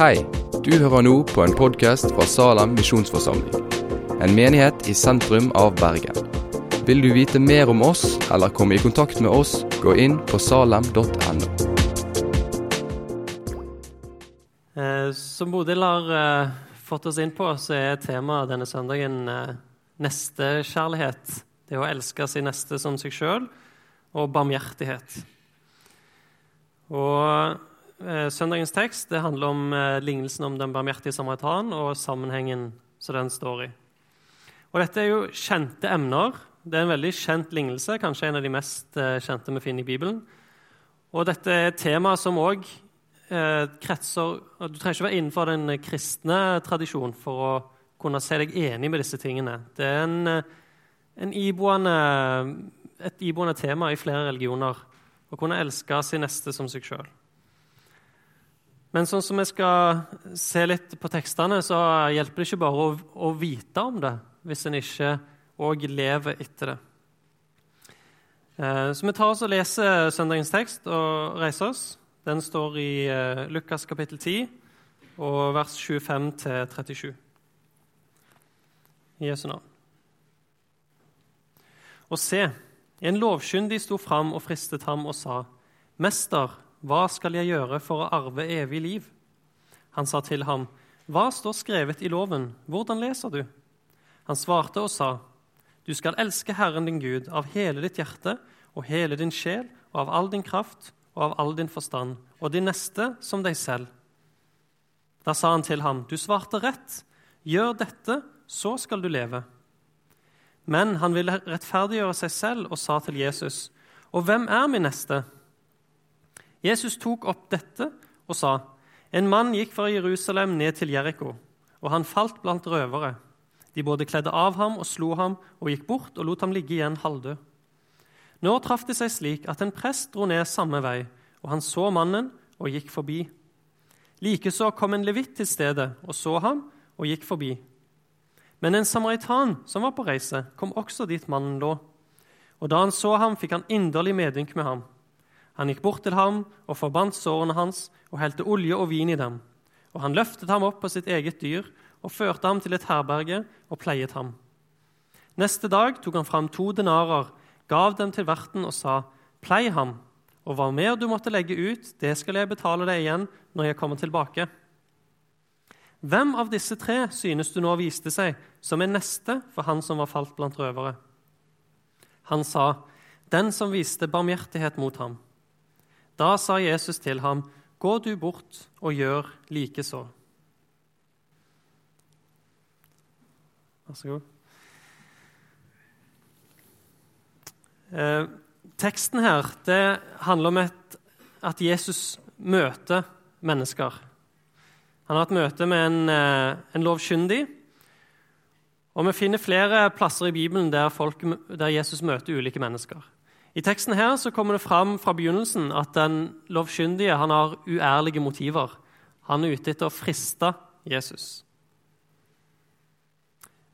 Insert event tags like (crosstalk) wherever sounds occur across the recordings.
Hei, du hører nå på en podkast fra Salem misjonsforsamling. En menighet i sentrum av Bergen. Vil du vite mer om oss eller komme i kontakt med oss, gå inn på salem.no. Eh, Som Bodil har eh, fått oss inn på, så er temaet denne søndagen eh, nestekjærlighet. Det å elske sin neste som seg sjøl, og barmhjertighet. Og Søndagens tekst handler om eh, lignelsen om den barmhjertige samaritan og sammenhengen som den står i. Og Dette er jo kjente emner. Det er en veldig kjent lignelse, kanskje en av de mest eh, kjente vi finner i Bibelen. Og dette er et tema som òg eh, kretser Du trenger ikke være innenfor den kristne tradisjonen for å kunne se deg enig med disse tingene. Det er en, eh, en iboende, et iboende tema i flere religioner å kunne elske sin neste som seg sjøl. Men sånn som vi skal se litt på tekstene, så hjelper det ikke bare å, å vite om det hvis en ikke òg lever etter det. Eh, Så vi tar oss og leser søndagens tekst og reiser oss. Den står i eh, Lukas kapittel 10 og vers 25 til 37. I Jesu navn. Og se, en lovkyndig sto fram og fristet ham og sa, Mester, hva skal jeg gjøre for å arve evig liv? Han sa til ham, Hva står skrevet i loven, hvordan leser du? Han svarte og sa, Du skal elske Herren din Gud av hele ditt hjerte og hele din sjel og av all din kraft og av all din forstand, og din neste som deg selv. Da sa han til ham, Du svarte rett. Gjør dette, så skal du leve. Men han ville rettferdiggjøre seg selv og sa til Jesus, Og hvem er min neste? Jesus tok opp dette og sa, En mann gikk fra Jerusalem ned til Jeriko, og han falt blant røvere. De både kledde av ham og slo ham og gikk bort og lot ham ligge igjen halvdød. Nå traff det seg slik at en prest dro ned samme vei, og han så mannen og gikk forbi. Likeså kom en levitt til stedet og så ham og gikk forbi. Men en samaritan som var på reise, kom også dit mannen lå. Og da han så ham, fikk han inderlig medynk med ham. Han gikk bort til ham og forbandt sårene hans og helte olje og vin i dem. Og han løftet ham opp på sitt eget dyr og førte ham til et herberge og pleiet ham. Neste dag tok han fram to denarer, gav dem til verten og sa, Plei ham, og hva mer du måtte legge ut, det skal jeg betale deg igjen når jeg kommer tilbake. Hvem av disse tre synes du nå viste seg som en neste for han som var falt blant røvere? Han sa, Den som viste barmhjertighet mot ham. Da sa Jesus til ham, Gå du bort og gjør likeså. Vær så god. Eh, teksten her det handler om et, at Jesus møter mennesker. Han har hatt møte med en, eh, en lovkyndig. Og Vi finner flere plasser i Bibelen der, folk, der Jesus møter ulike mennesker. I teksten her så kommer det fram fra begynnelsen at den lovkyndige han har uærlige motiver. Han er ute etter å friste Jesus.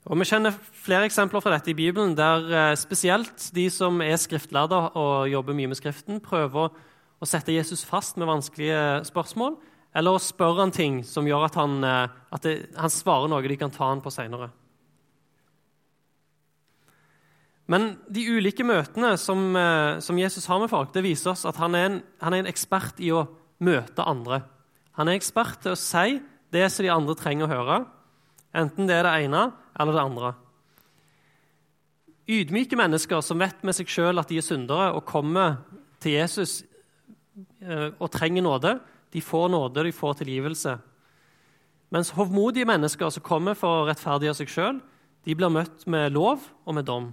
Og Vi kjenner flere eksempler fra dette i Bibelen, der eh, spesielt de som er skriftlærde og jobber mye med Skriften, prøver å sette Jesus fast med vanskelige spørsmål, eller å spørre han ting som gjør at han, eh, at det, han svarer noe de kan ta han på seinere. Men de ulike møtene som, eh, som, Jesus har med folk, det viser oss at han er, en, han er en ekspert i å møte andre. Han er ekspert til å si det som de andre trenger å høre, enten det er det ene eller det andre. Ydmyke mennesker som vet med seg sjøl at de er syndere, og kommer til Jesus eh, og trenger nåde, de får nåde, de får tilgivelse. Mens hovmodige mennesker som kommer for å rettferdiggjøre seg sjøl, blir møtt med lov og med dom.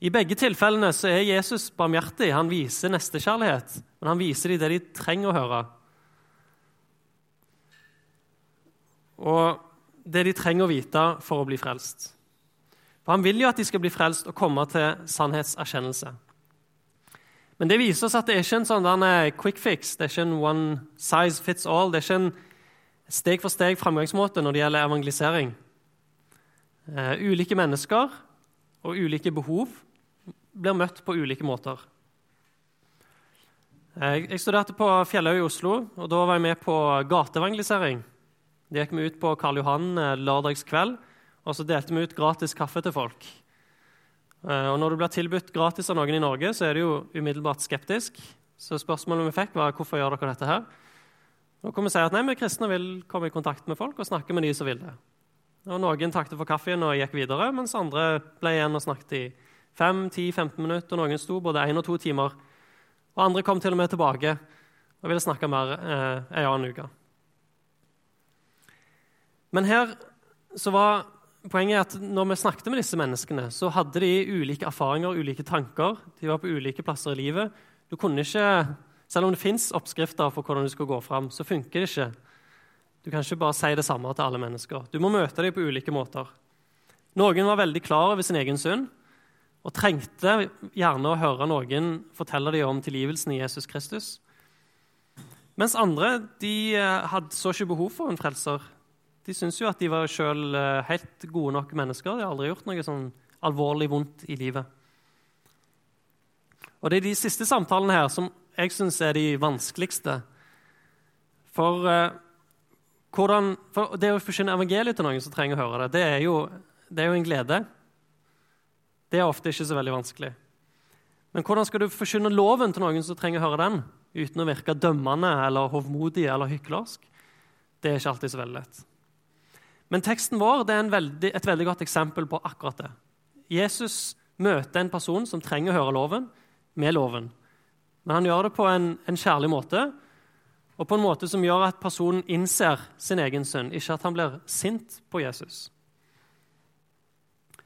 I begge tilfellene så er Jesus barmhjertig. Han viser nestekjærlighet, men han viser dem det de trenger å høre. Og det de trenger å vite for å bli frelst. For Han vil jo at de skal bli frelst og komme til sannhetserkjennelse. Men det viser oss at det er ikke en sånn quick fix, det er ikke en one size fits all. Det er ikke en steg for steg framgangsmåte når det gjelder evangelisering. Uh, ulike mennesker og ulike behov blir møtt på ulike måter. Jeg, studerte på Fjellhaug i Oslo, og da var jeg med på gateevangelisering. Det gikk vi ut på Karl Johan eh, lørdagskveld, og så delte vi ut gratis kaffe til folk. Eh, og når du blir tilbudt gratis av noen i Norge, så er du jo umiddelbart skeptisk. Så spørsmålet vi fikk, var hvorfor gjør dere dette her? Nå kan vi si at nei, vi kristne vil komme i kontakt med folk og snakke med de som vil det. Og Noen takket for kaffen og gikk videre, mens andre ble igjen og snakket i 5-10-15 minutter. og Noen sto både én og to timer. Og andre kom til og med tilbake og ville snakke mer eh, en annen uke. Men her så var poenget at når vi snakket med disse menneskene, så hadde de ulike erfaringer, ulike tanker. De var på ulike plasser i livet. Du kunne ikke, Selv om det fins oppskrifter for hvordan du skal gå fram, så funker det ikke. Du kan ikke bare si det samme til alle mennesker. Du må møte dem på ulike måter. Noen var veldig klar over sin egen synd og trengte gjerne å høre noen fortelle dem om tilgivelsen i Jesus Kristus. Mens andre de eh, hadde så ikke behov for en frelser. De syntes jo at de var sjøl eh, helt gode nok mennesker. De har aldri gjort noe sånn alvorlig vondt i livet. Og Det er de siste samtalene her som jeg syns er de vanskeligste. For, eh, hvordan, for det å forsyne evangeliet til noen som trenger å høre det, det er jo, det er jo en glede. Det er ofte ikke så veldig vanskelig. Men hvordan skal du forkynne loven til noen som trenger å høre den, uten å virke dømmende eller hovmodig eller hyklersk? Det er ikke alltid så veldig lett. Men teksten vår er veldig, et veldig godt eksempel på akkurat det. Jesus møter en person som trenger å høre loven, med loven. Men han gjør det på en, en kjærlig måte, og på en måte som gjør at personen innser sin egen synd, ikke at han blir sint på Jesus.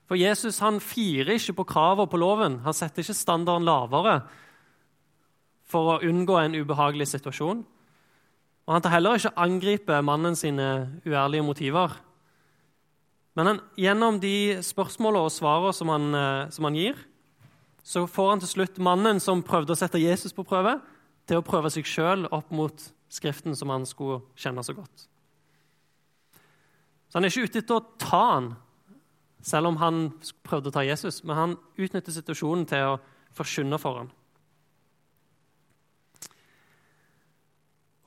For Jesus han firer ikke på kravene på loven. Han setter ikke standarden lavere for å unngå en ubehagelig situasjon. Og Han tar heller ikke angripe mannen sine uærlige motiver. Men han, gjennom de spørsmålene og svarene som eh, som han gir, så får han til slutt mannen som prøvde å sette Jesus på prøve, til å prøve seg sjøl opp mot Skriften som han skulle kjenne så godt. Så han er ikke ute etter å ta han, selv om han prøvde å ta Jesus, men han utnytter situasjonen til å forkynne for ham.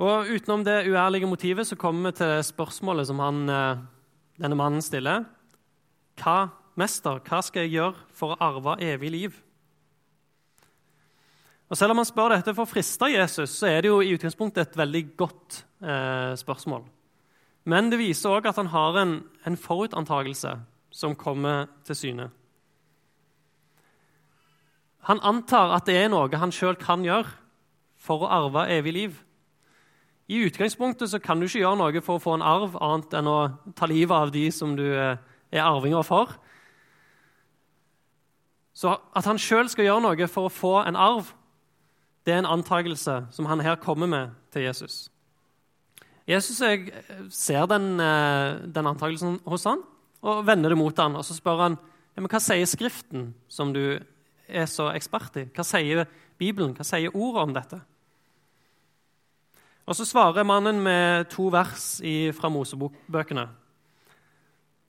Og Utenom det uærlige motivet så kommer vi til spørsmålet som han, eh, denne mannen stiller. Hva, mester, hva skal jeg gjøre for å arve evig liv? Og Selv om han spør dette for å friste Jesus, så er det jo i utgangspunktet et veldig godt eh, spørsmål. Men det viser òg at han har en, en forutantagelse som kommer til syne. Han antar at det er noe han sjøl kan gjøre for å arve evig liv. I utgangspunktet så kan du ikke gjøre noe for å få en arv, annet enn å ta livet av de som du eh, er arvinger for. Så at han sjøl skal gjøre noe for å få en arv, det er en antakelse som han her kommer med til Jesus. Jesus jeg ser den, eh, den antakelsen hos han, og vender det mot han, og så spør han ja, men hva sier Skriften, som du er så ekspert i. Hva sier Bibelen? Hva sier ordet om dette? Og Så svarer mannen med to vers fra Mosebokbøkene.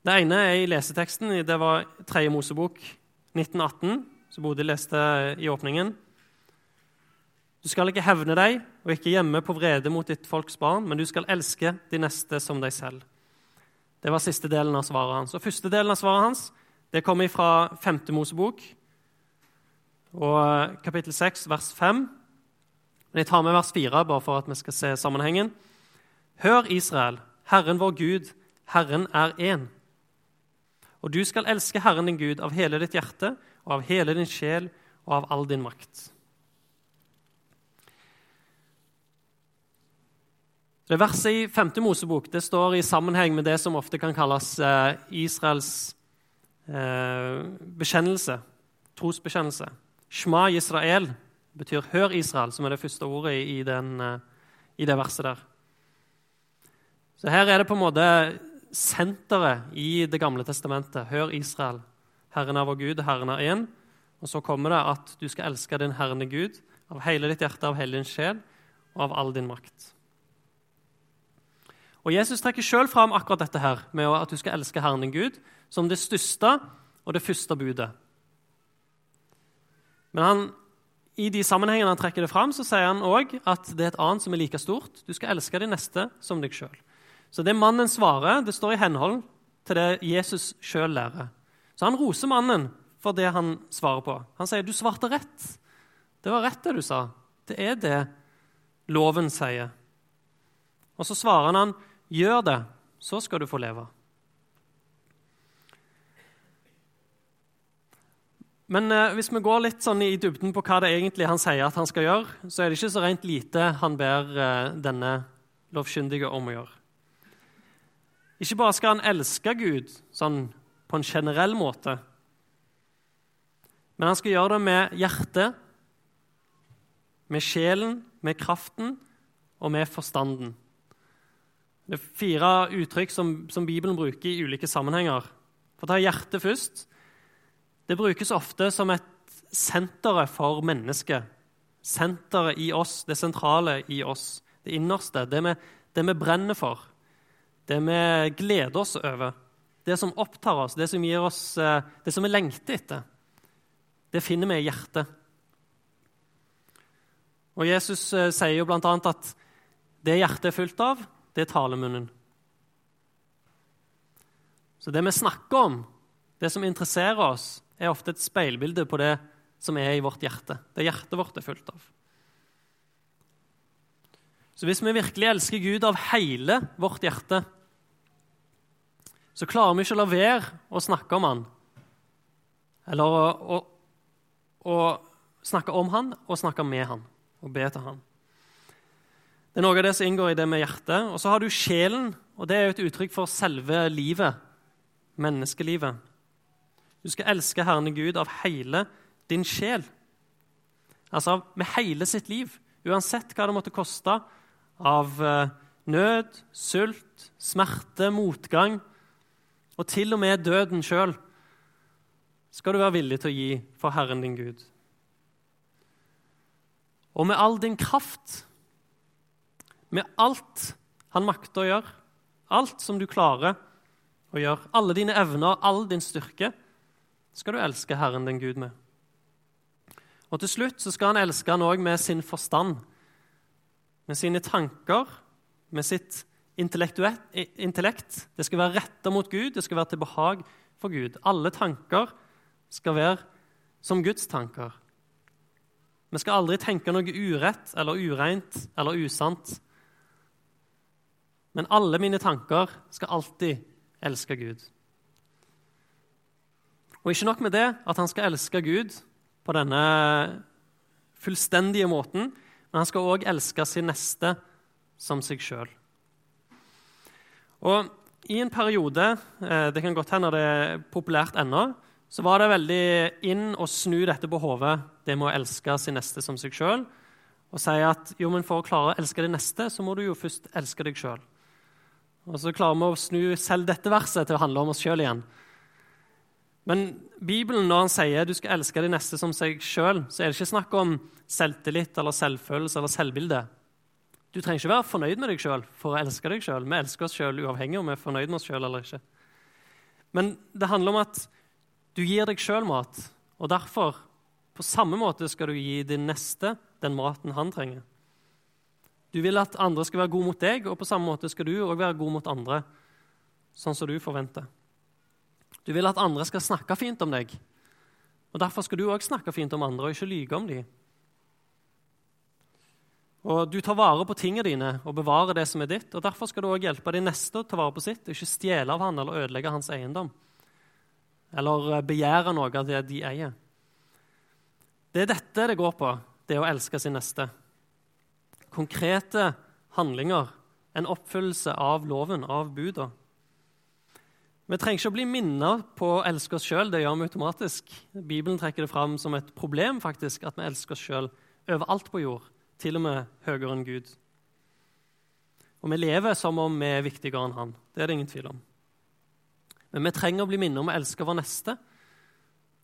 Det ene er i leseteksten. Det var 3. Mosebok 1918, som Bodil leste i åpningen. Du skal ikke hevne deg og ikke gjemme på vrede mot ditt folks barn, men du skal elske de neste som deg selv. Det var siste delen av svaret hans. Og Første delen av svaret hans det kommer fra 5. Mosebok, og eh, kapittel 6, vers 5. Men jeg tar med vers 4 bare for at vi skal se sammenhengen. Hør, Israel, Herren vår Gud, Herren er én. Og du skal elske Herren din Gud av hele ditt hjerte og av hele din sjel og av all din makt. Det Verset i 5. Mosebok det står i sammenheng med det som ofte kan kalles eh, Israels eh, bekjennelse, trosbekjennelse. Shma Israel betyr 'hør Israel', som er det første ordet i, den, eh, i det verset der. Så Her er det på en måte senteret i Det gamle testamentet. Hør Israel. Herren er vår Gud, Herren er én. Og så kommer det at du skal elske din Herrene Gud av hele ditt hjerte, av hele din sjel og av all din makt. Og Jesus trekker sjøl fram akkurat dette her, med at du skal elske Herren din Gud som det største og det første budet. Men han I de sammenhengene han trekker det fram, så sier han òg at det er et annet som er like stort. Du skal elske de neste som deg sjøl. Så det mannen svarer, det står i henhold til det Jesus sjøl lærer. Så han roser mannen for det han svarer på. Han sier, 'Du svarte rett.' Det var rett, det du sa. Det er det loven sier. Og så svarer han, 'Gjør det, så skal du få leve'. Men eh, hvis vi går litt sånn i dybden på hva det egentlig han sier at han skal gjøre, så er det ikke så rent lite han ber eh, denne lovkyndige om å gjøre. Ikke bare skal han elske Gud sånn på en generell måte, men han skal gjøre det med hjertet, med sjelen, med kraften og med forstanden. Det er fire uttrykk som, som Bibelen bruker i ulike sammenhenger. For å ta hjertet først det brukes ofte som et senteret for mennesket. Senteret i oss, det sentrale i oss, det innerste. Det vi, det vi brenner for, det vi gleder oss over. Det som opptar oss, det som, gir oss, eh, det som vi lengter etter. Det finner vi i hjertet. Og Jesus eh, sier jo bl.a. at det hjertet er fullt av, det er talemunnen. Så det vi snakker om, det som interesserer oss, er ofte et speilbilde på det som er i vårt hjerte. Det hjertet vårt er fullt av. Så hvis vi virkelig elsker Gud av hele vårt hjerte, så klarer vi ikke å la være å snakke om han. Eller å, å, å snakke om han og snakke med han og be til han. Det er noe av det som inngår i det med hjertet. Og så har du sjelen, og det er jo et uttrykk for selve livet, menneskelivet. Du skal elske Herren Gud av hele din sjel. Altså med hele sitt liv, uansett hva det måtte koste av eh, nød, sult, smerte, motgang og til og med døden sjøl, skal du være villig til å gi for Herren din Gud. Og med all din kraft, med alt han makter å gjøre, alt som du klarer å gjøre, alle dine evner, all din styrke, skal du elske Herren din Gud med. Og til slutt så skal han elske han òg med sin forstand, med sine tanker, med sitt intellekt. Det skal være retta mot Gud, det skal være til behag for Gud. Alle tanker skal være som Guds tanker. Vi skal aldri tenke noe urett eller ureint eller usant. Men alle mine tanker skal alltid elske Gud. Og ikke nok med det, at han skal elske Gud på denne fullstendige måten, men han skal òg elske sin neste som seg sjøl. Og i en periode, eh, det kan godt hende det er populært ennå, så var det veldig inn å snu dette på hodet, det med å elske sin neste som seg sjøl, og si at jo, men for å klare å elske din neste, så må du jo først elske deg sjøl. Og så klarer vi å snu selv dette verset til å handle om oss sjøl igjen. Men Bibelen, når han sier du skal elske de neste som seg sjøl, så er det ikke snakk om selvtillit eller selvfølelse eller selvbilde. Du trenger ikke være fornøyd med deg sjøl for å elske deg sjøl. Vi elsker oss sjøl uavhengig om vi er fornøyd med oss sjøl eller ikke. Men det handler om at du gir deg sjøl mat, og derfor, på samme måte, skal du gi din neste den maten han trenger. Du vil at andre skal være gode mot deg, og på samme måte skal du òg være god mot andre, sånn som du forventer. Du vil at andre skal snakke fint om deg. Og Derfor skal du òg snakke fint om andre og ikke lyge om dem. Og Du tar vare på tingene dine og bevarer det som er ditt. og Derfor skal du òg hjelpe de neste å ta vare på sitt, og ikke stjele av han eller ødelegge hans eiendom. Eller begjære noe av det de eier. Det er dette det går på, det å elske sin neste. Konkrete handlinger, en oppfyllelse av loven, av buda. Vi trenger ikke å bli minnet på å elske oss sjøl. Det gjør vi automatisk. Bibelen trekker det fram som et problem faktisk, at vi elsker oss sjøl overalt på jord, til og med høyere enn Gud. Og vi lever som om vi er viktigere enn Han. Det er det ingen tvil om. Men vi trenger å bli minnet om å elske vår neste,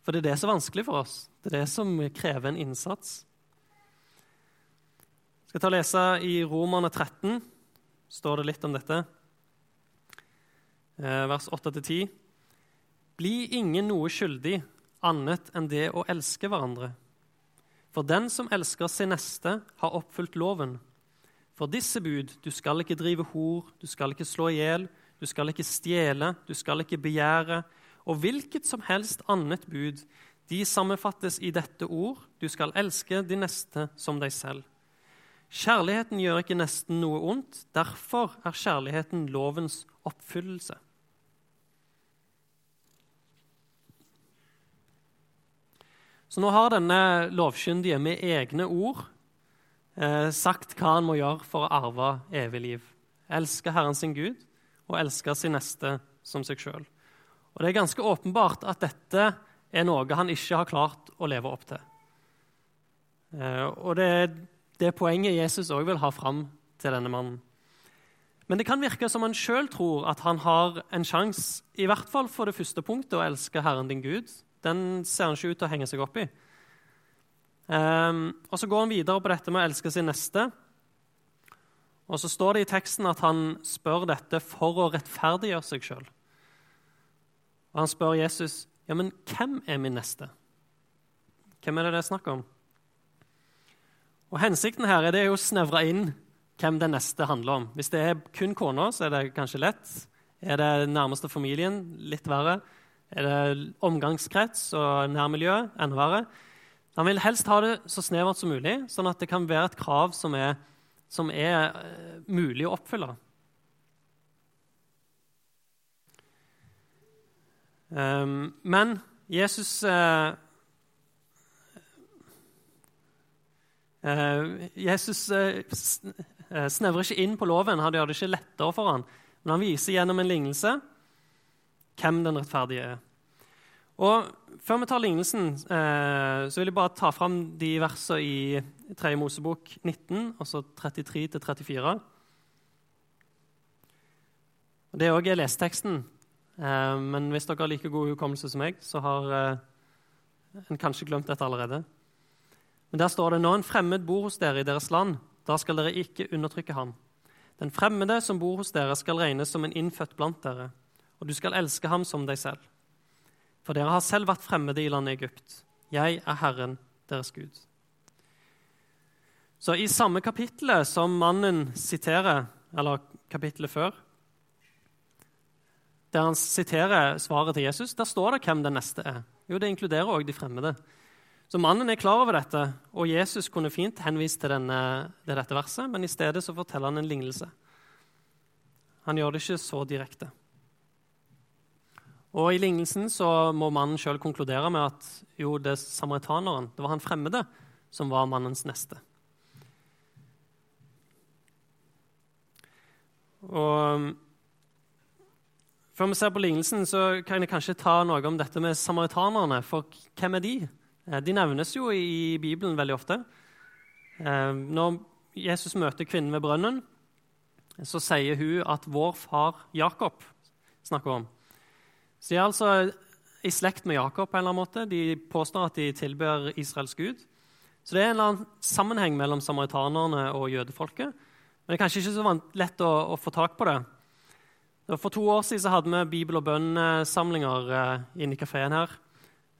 for det er det som er vanskelig for oss. Det er det som krever en innsats. Skal ta og lese I Romerne 13 står det litt om dette. Eh, vers 8-10. Bli ingen noe skyldig annet enn det å elske hverandre. For den som elsker sin neste, har oppfylt loven. For disse bud du skal ikke drive hor, du skal ikke slå i hjel, du skal ikke stjele, du skal ikke begjære, og hvilket som helst annet bud, de sammenfattes i dette ord du skal elske de neste som deg selv. Kjærligheten gjør ikke nesten noe ondt, derfor er kjærligheten lovens oppfyllelse. Så nå har denne lovkyndige med egne ord eh, sagt hva han må gjøre for å arve evig liv. Elske Herren sin Gud og elske sin neste som seg sjøl. Og det er ganske åpenbart at dette er noe han ikke har klart å leve opp til. Eh, og det er det poenget Jesus òg vil ha fram til denne mannen. Men det kan virke som han sjøl tror at han har en sjanse, i hvert fall for det første punktet, å elske Herren din Gud, den ser han ikke ut til å henge seg opp i. Um, og Så går han videre på dette med å elske sin neste. Og Så står det i teksten at han spør dette for å rettferdiggjøre seg sjøl. Og han spør Jesus ja, men hvem er min neste. Hvem er det det er snakk om? Og Hensikten her er det å snevre inn hvem den neste handler om. Hvis det er kun kona, så er det kanskje lett. Er det nærmeste familien, litt verre. Er det omgangskrets og nærmiljø, enda verre. Han vil helst ha det så snevert som mulig, sånn at det kan være et krav som er, som er uh, mulig å oppfylle. Um, men Jesus uh, uh, Jesus snevrer ikke inn på loven. Han gjør det ikke lettere for ham. Men han viser gjennom en lignelse hvem den rettferdige er. Og Før vi tar lignelsen, eh, så vil jeg bare ta fram de versene i 3. Mosebok 19, altså 33-34. Det er òg leseteksten, eh, men hvis dere har like god hukommelse som meg, så har eh, en kanskje glemt dette allerede. Men der står det når en fremmed bor hos dere i deres land, da skal dere ikke undertrykke ham. Den fremmede som bor hos dere, skal regnes som en innfødt blant dere og du skal elske ham som deg selv. For dere har selv vært fremmede i landet Egypt. Jeg er Herren, deres Gud. Så i samme kapittelet som mannen siterer, eller kapittelet før, der han siterer svaret til Jesus, der står det hvem den neste er. Jo, det inkluderer òg de fremmede. Så mannen er klar over dette, og Jesus kunne fint henvist til, denne, til dette verset, men i stedet så forteller han en lignelse. Han gjør det ikke så direkte. Og I lignelsen så må mannen sjøl konkludere med at jo, det er samaritaneren, det var han fremmede, som var mannens neste. Og Før vi ser på lignelsen, så kan jeg kanskje ta noe om dette med samaritanerne. For hvem er de? Eh, de nevnes jo i Bibelen veldig ofte. Eh, når Jesus møter kvinnen ved brønnen, så sier hun at 'vår far Jakob' snakker om. Så de er altså i slekt med Jakob. på en eller annen måte. De påstår at de tilber Israels gud. Så det er en eller annen sammenheng mellom samaritanerne og jødefolket. Men det er kanskje ikke så lett å, å få tak på det. For to år siden hadde vi bibel- og bønnsamlinger eh, inne i kafeen her.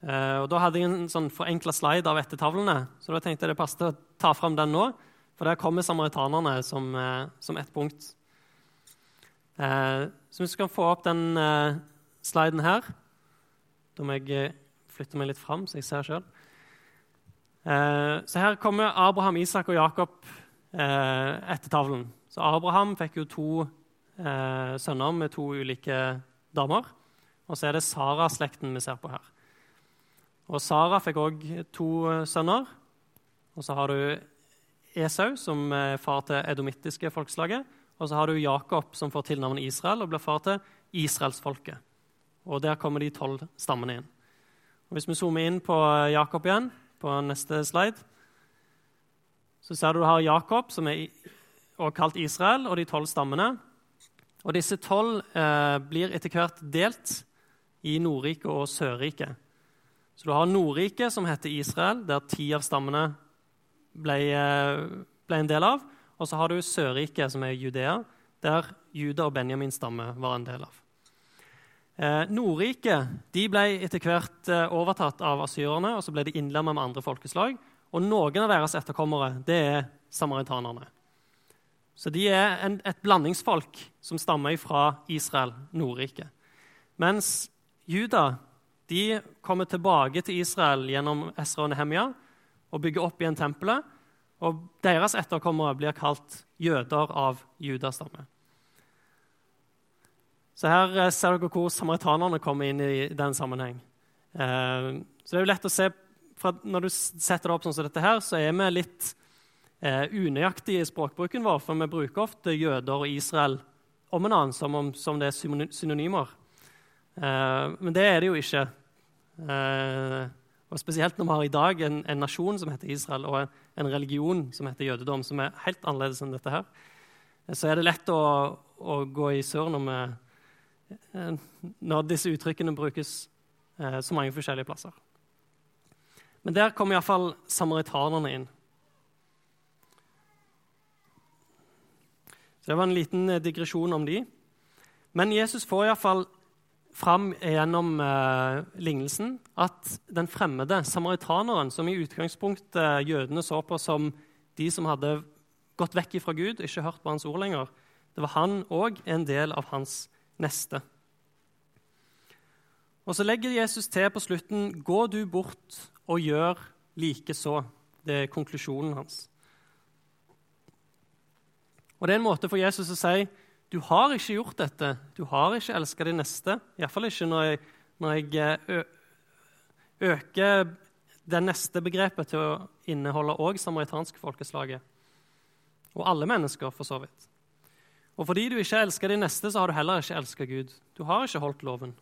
Eh, og Da hadde jeg en sånn forenkla slide av ettertavlene, så da tenkte jeg det passet å ta fram den nå. For der kommer samaritanerne som, eh, som ett punkt. Så hvis vi kan få opp den sliden her. Da må jeg eh, flytte meg litt fram, så jeg ser sjøl. Eh, så her kommer Abraham, Isak og Jakob eh, etter tavlen. Så Abraham fikk jo to eh, sønner med to ulike damer. Og så er det Sara-slekten vi ser på her. Og Sara fikk òg to eh, sønner. Og så har du Esau, som er far til edomittiske folkeslaget. Og så har du Jakob, som får tilnavnet Israel og blir far til israelsfolket. Og der kommer de tolv stammene inn. Og hvis vi zoomer inn på Jakob igjen, på neste slide, så ser du du har Jakob, som er kalt Israel, og de tolv stammene. Og disse tolv eh, blir etter hvert delt i Nordriket og Sørriket. Så du har Nordriket, som heter Israel, der ti av stammene ble, eh, ble en del av. Og så har du Sørriket, som er Judea, der Juda og Benjamins stamme var en del av. Eh, Nordriket ble etter hvert eh, overtatt av asyrerne, og så ble de innlemmet med andre folkeslag. Og noen av deres etterkommere det er samaritanerne. Så de er en, et blandingsfolk som stammer fra Israel, Nordriket. Mens Juda de kommer tilbake til Israel gjennom Esra og Nehemia og bygger opp igjen tempelet. Og deres etterkommere blir kalt jøder av Judas stamme. Så her eh, ser dere hvor samaritanerne kommer inn i den sammenheng. Eh, så det er jo lett å se for Når du setter det opp sånn som dette her, så er vi litt eh, unøyaktige i språkbruken vår, for vi bruker ofte jøder og Israel om en annen som om som det er synonymer. Eh, men det er det jo ikke. Eh, og Spesielt når vi har i dag en, en, nasjon som heter Israel, og en, religion som heter jødedom, som er helt annerledes enn dette her, så er det lett å, å gå i sør når vi Eh, når disse uttrykkene brukes eh, så mange forskjellige plasser. Men der kommer iallfall samaritanerne inn. Så Det var en liten eh, digresjon om de. Men Jesus får iallfall fram gjennom eh, lignelsen at den fremmede samaritaneren, som i utgangspunktet jødene så på som de som hadde gått vekk fra Gud, ikke hørt på hans ord lenger, det var han òg en del av hans neste. Og så legger Jesus til på slutten 'Gå du bort og gjør likeså'. Det er konklusjonen hans. Og Det er en måte for Jesus å si du har ikke gjort dette, du har ikke elska de neste. Iallfall ikke når jeg, når jeg øker det neste begrepet til å inneholde òg samaritanske folkeslaget. Og alle mennesker, for så vidt. Og fordi du ikke elsker de neste, så har du heller ikke elska Gud. Du har ikke holdt loven.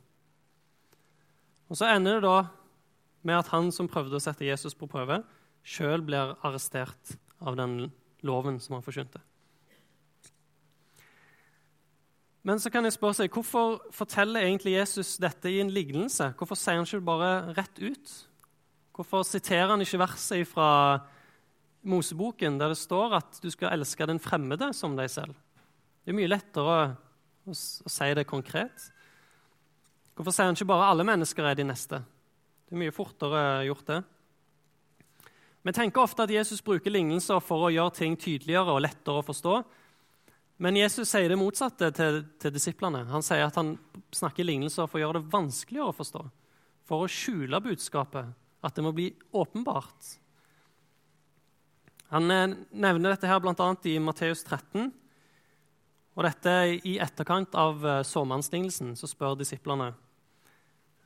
Og Så ender det da med at han som prøvde å sette Jesus på prøve, sjøl blir arrestert av den loven som han forkynte. Men så kan jeg spørre seg, hvorfor forteller egentlig Jesus dette i en lignelse? Hvorfor sier han ikke bare rett ut? Hvorfor siterer han ikke verset fra Moseboken der det står at du skal elske den fremmede som deg selv? Det er mye lettere å, å si det konkret. Hvorfor sier han ikke bare 'alle mennesker er de neste'? Det er mye fortere gjort, det. Vi tenker ofte at Jesus bruker lignelser for å gjøre ting tydeligere og lettere å forstå. Men Jesus sier det motsatte til, til disiplene. Han sier at han snakker lignelser for å gjøre det vanskeligere å forstå. For å skjule budskapet, at det må bli åpenbart. Han eh, nevner dette her bl.a. i Matteus 13, og dette I etterkant av uh, såmannslignelsen så spør disiplene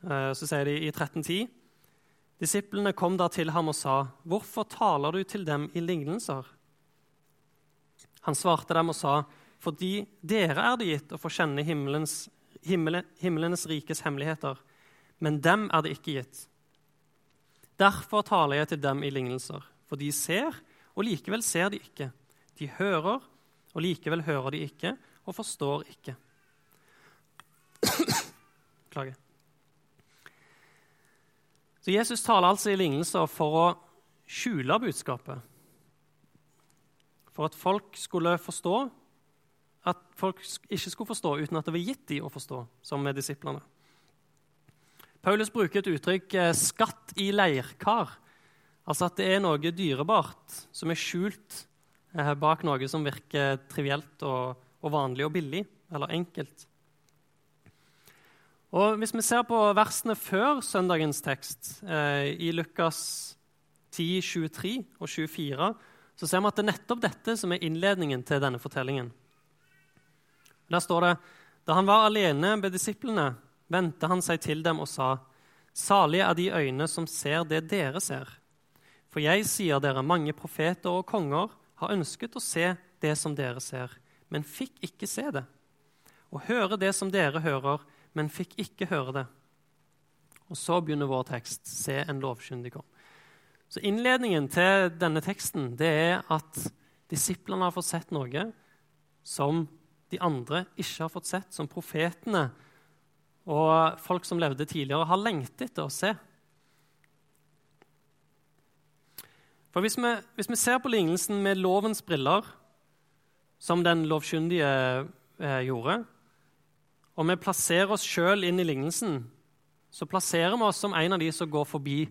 uh, Så sier de i 1310 Disiplene kom da til ham og sa, 'Hvorfor taler du til dem i lignelser?' Han svarte dem og sa, 'Fordi dere er det gitt å få kjenne himmelens, himmel, himmelens rikes hemmeligheter.' Men dem er det ikke gitt. Derfor taler jeg til dem i lignelser, for de ser, og likevel ser de ikke. De hører, og likevel hører de ikke og forstår ikke. (coughs) Klager. Så Jesus taler altså i lignelser for å skjule budskapet. For at folk skulle forstå at folk ikke skulle forstå uten at det var gitt dem å forstå, som med disiplene. Paulus bruker et uttrykk eh, 'skatt i leirkar'. Altså at det er noe dyrebart som er skjult Eh, bak noe som virker trivielt og, og, vanlig og billig eller enkelt. Og Hvis vi ser på versene før søndagens tekst, eh, i Lukas 10, 23 og 24, så ser vi at det er nettopp dette som er innledningen til denne fortellingen. Der står det da han var alene med disiplene, vendte han seg til dem og sa:" Salige er de øyne som ser det dere ser. For jeg sier dere, mange profeter og konger har ønsket å se det som dere ser, men fikk ikke se det. Og høre det som dere hører, men fikk ikke høre det. Og så begynner vår tekst. Se, en lovkyndig kom. Så Innledningen til denne teksten det er at disiplene har fått sett noe som de andre ikke har fått sett, som profetene og folk som levde tidligere, har lengtet etter å se. For hvis vi, hvis vi, ser på lignelsen med lovens briller, som den lovkyndige eh, gjorde, og vi plasserer oss sjøl inn i lignelsen, så plasserer vi oss som en av de som går forbi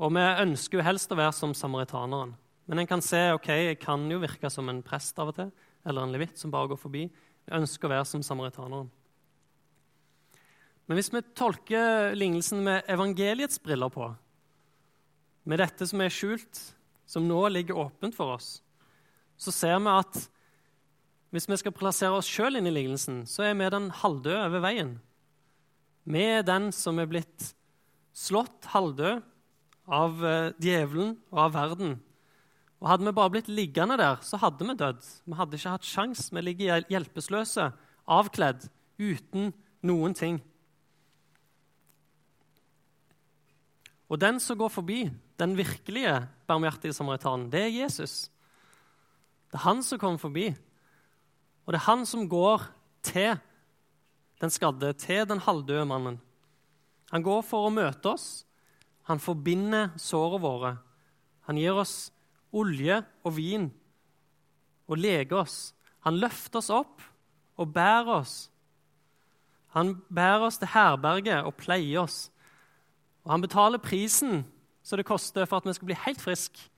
Og vi ønsker jo helst å være som samaritaneren. Men en kan se ok, jeg kan jo virke som en prest av og til, eller en levitt som bare går forbi. Vi ønsker å være som samaritaneren. Men hvis vi tolker lignelsen med evangeliets briller på, med dette som er skjult, som nå ligger åpent for oss, så ser vi at hvis vi skal plassere oss sjøl inn i lignelsen, så er vi den halvdøde over veien. Vi er den som er blitt slått halvdød av eh, djevelen og av verden. Og Hadde vi bare blitt liggende der, så hadde vi dødd. Vi hadde ikke hatt sjans. Vi ligger hjelpeløse, avkledd, uten noen ting. Og den som går forbi, den virkelige barmhjertige samaritanen, det er Jesus. Det er han som kommer forbi. Og det er han som går til den skadde, til den halvdøde mannen. Han går for å møte oss. Han forbinder sårene våre. Han gir oss olje og vin og leger oss. Han løfter oss opp og bærer oss. Han bærer oss til herberget og pleier oss. Og han betaler prisen som det koster for at vi skal bli helt friske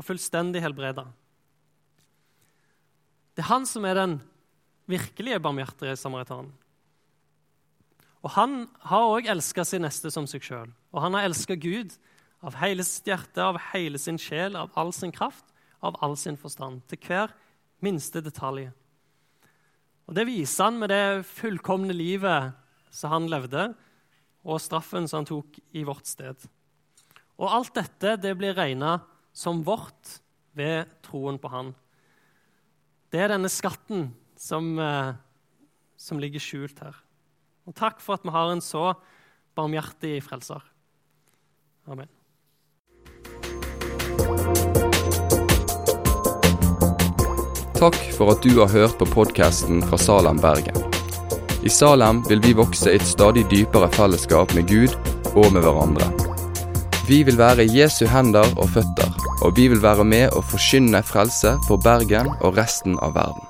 og fullstendig helbreda. Det er han som er den virkelige barmhjertige samaritanen. Og Han har òg elska sin neste som seg sjøl. Og han har elska Gud av hele sitt hjerte, av hele sin sjel, av all sin kraft, av all sin forstand. Til hver minste detalj. Og Det viser han med det fullkomne livet som han levde, og straffen som han tok i vårt sted. Og alt dette det blir regna som vårt ved troen på han. Det er denne skatten som, eh, som ligger skjult her. Og takk for at vi har en så barmhjertig frelser. Amen. Takk for at du har hørt på podkasten fra Salem, Bergen. I Salem vil vi vokse i et stadig dypere fellesskap med Gud og med hverandre. Vi vil være Jesu hender og føtter, og vi vil være med å forkynne frelse for Bergen og resten av verden.